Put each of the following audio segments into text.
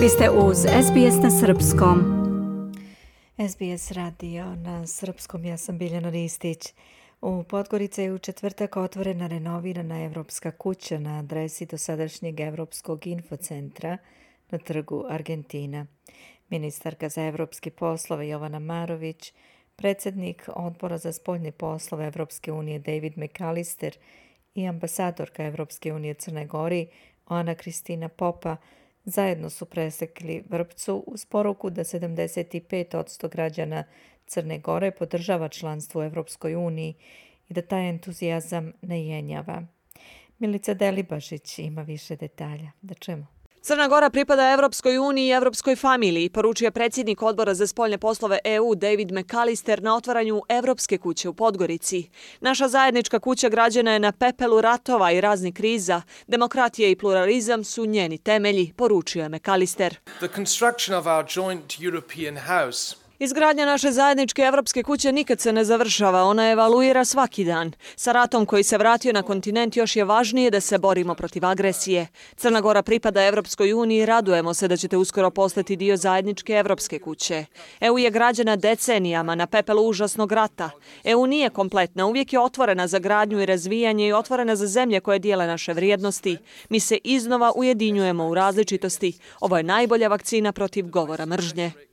Vi ste uz SBS na Srpskom. SBS radio na Srpskom, ja sam Biljana Ristić. U Podgorice je u četvrtak otvorena renovirana Evropska kuća na adresi dosadašnjeg Evropskog infocentra na trgu Argentina. Ministarka za evropske poslove Jovana Marović, predsjednik odbora za spoljne poslove Evropske unije David McAllister i ambasadorka Evropske unije Crne Gori Ana Kristina Popa zajedno su presekli vrpcu uz poruku da 75% građana Crne Gore podržava članstvo u Evropskoj uniji i da taj entuzijazam ne jenjava. Milica Delibašić ima više detalja. Da čemu? Crna Gora pripada Evropskoj uniji i Evropskoj familiji, poručuje predsjednik odbora za spoljne poslove EU David McAllister na otvaranju Evropske kuće u Podgorici. Naša zajednička kuća građana je na pepelu ratova i raznih kriza. Demokratija i pluralizam su njeni temelji, poručuje McAllister. The construction of our joint European house Izgradnja naše zajedničke evropske kuće nikad se ne završava, ona evaluira svaki dan. Sa ratom koji se vratio na kontinent još je važnije da se borimo protiv agresije. Crna Gora pripada Evropskoj uniji i radujemo se da ćete uskoro postati dio zajedničke evropske kuće. EU je građana decenijama na pepelu užasnog rata. EU nije kompletna, uvijek je otvorena za gradnju i razvijanje i otvorena za zemlje koje dijele naše vrijednosti. Mi se iznova ujedinjujemo u različitosti. Ovo je najbolja vakcina protiv govora mržnje.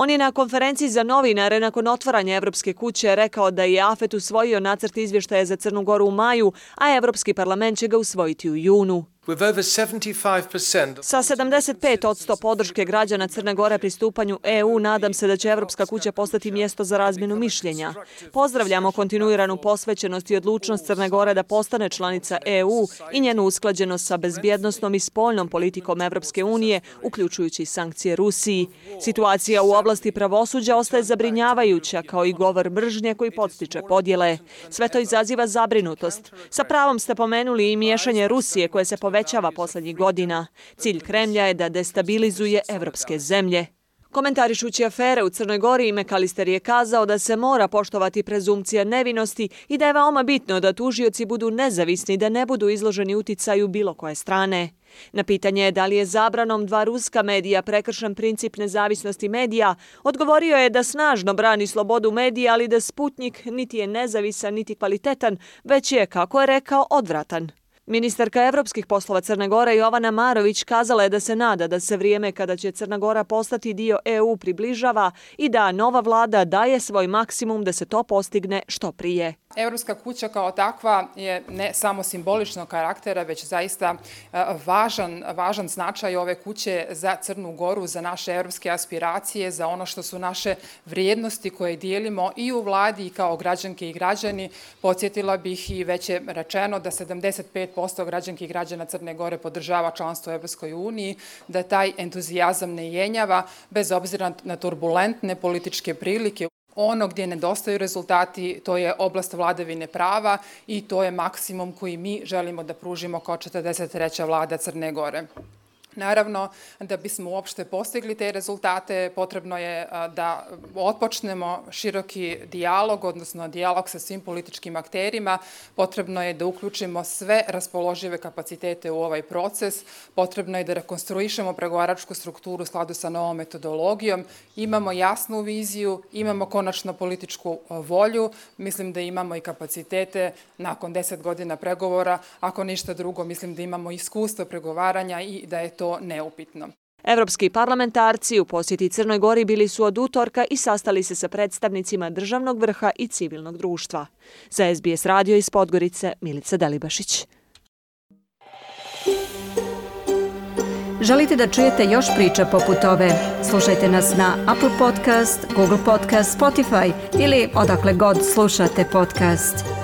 On je na konferenciji za novinare nakon otvaranja Evropske kuće rekao da je AFET usvojio nacrt izvještaja za Crnu Goru u maju, a Evropski parlament će ga usvojiti u junu. Sa 75% podrške građana Crne Gore pristupanju EU, nadam se da će Evropska kuća postati mjesto za razmjenu mišljenja. Pozdravljamo kontinuiranu posvećenost i odlučnost Crne Gore da postane članica EU i njenu usklađenost sa bezbjednostnom i spoljnom politikom Evropske unije, uključujući sankcije Rusiji. Situacija u oblasti pravosuđa ostaje zabrinjavajuća, kao i govor mržnje koji podstiče podjele. Sve to izaziva zabrinutost. Sa pravom ste pomenuli i miješanje Rusije koje se povećava povećava poslednjih godina. Cilj Kremlja je da destabilizuje evropske zemlje. Komentarišući afere u Crnoj Gori, Mekalister je kazao da se mora poštovati prezumcija nevinosti i da je veoma bitno da tužioci budu nezavisni da ne budu izloženi uticaju bilo koje strane. Na pitanje je da li je zabranom dva ruska medija prekršen princip nezavisnosti medija, odgovorio je da snažno brani slobodu medija, ali da Sputnik niti je nezavisan, niti kvalitetan, već je, kako je rekao, odvratan. Ministarka evropskih poslova Crne Gore Jovana Marović kazala je da se nada da se vrijeme kada će Crna Gora postati dio EU približava i da nova vlada daje svoj maksimum da se to postigne što prije. Evropska kuća kao takva je ne samo simboličnog karaktera, već zaista e, važan, važan značaj ove kuće za Crnu Goru, za naše evropske aspiracije, za ono što su naše vrijednosti koje dijelimo i u vladi i kao građanke i građani. Podsjetila bih i već je rečeno da 75% građanke i građana Crne Gore podržava članstvo u Evropskoj uniji, da taj entuzijazam ne jenjava bez obzira na turbulentne političke prilike. Ono gdje nedostaju rezultati, to je oblast vladavine prava i to je maksimum koji mi želimo da pružimo kao 43. vlada Crne Gore. Naravno, da bismo uopšte postigli te rezultate, potrebno je da otpočnemo široki dijalog, odnosno dijalog sa svim političkim akterima. Potrebno je da uključimo sve raspoložive kapacitete u ovaj proces. Potrebno je da rekonstruišemo pregovaračku strukturu u skladu sa novom metodologijom. Imamo jasnu viziju, imamo konačno političku volju. Mislim da imamo i kapacitete nakon deset godina pregovora. Ako ništa drugo, mislim da imamo iskustvo pregovaranja i da je to neupitno. Evropski parlamentarci u posjeti Crnoj Gori bili su od utorka i sastali se sa predstavnicima državnog vrha i civilnog društva. Za SBS radio iz Podgorice, Milica Delibašić. Želite da čujete još priča poput ove? Slušajte nas na Apple Podcast, Google Podcast, Spotify ili odakle god slušate podcast.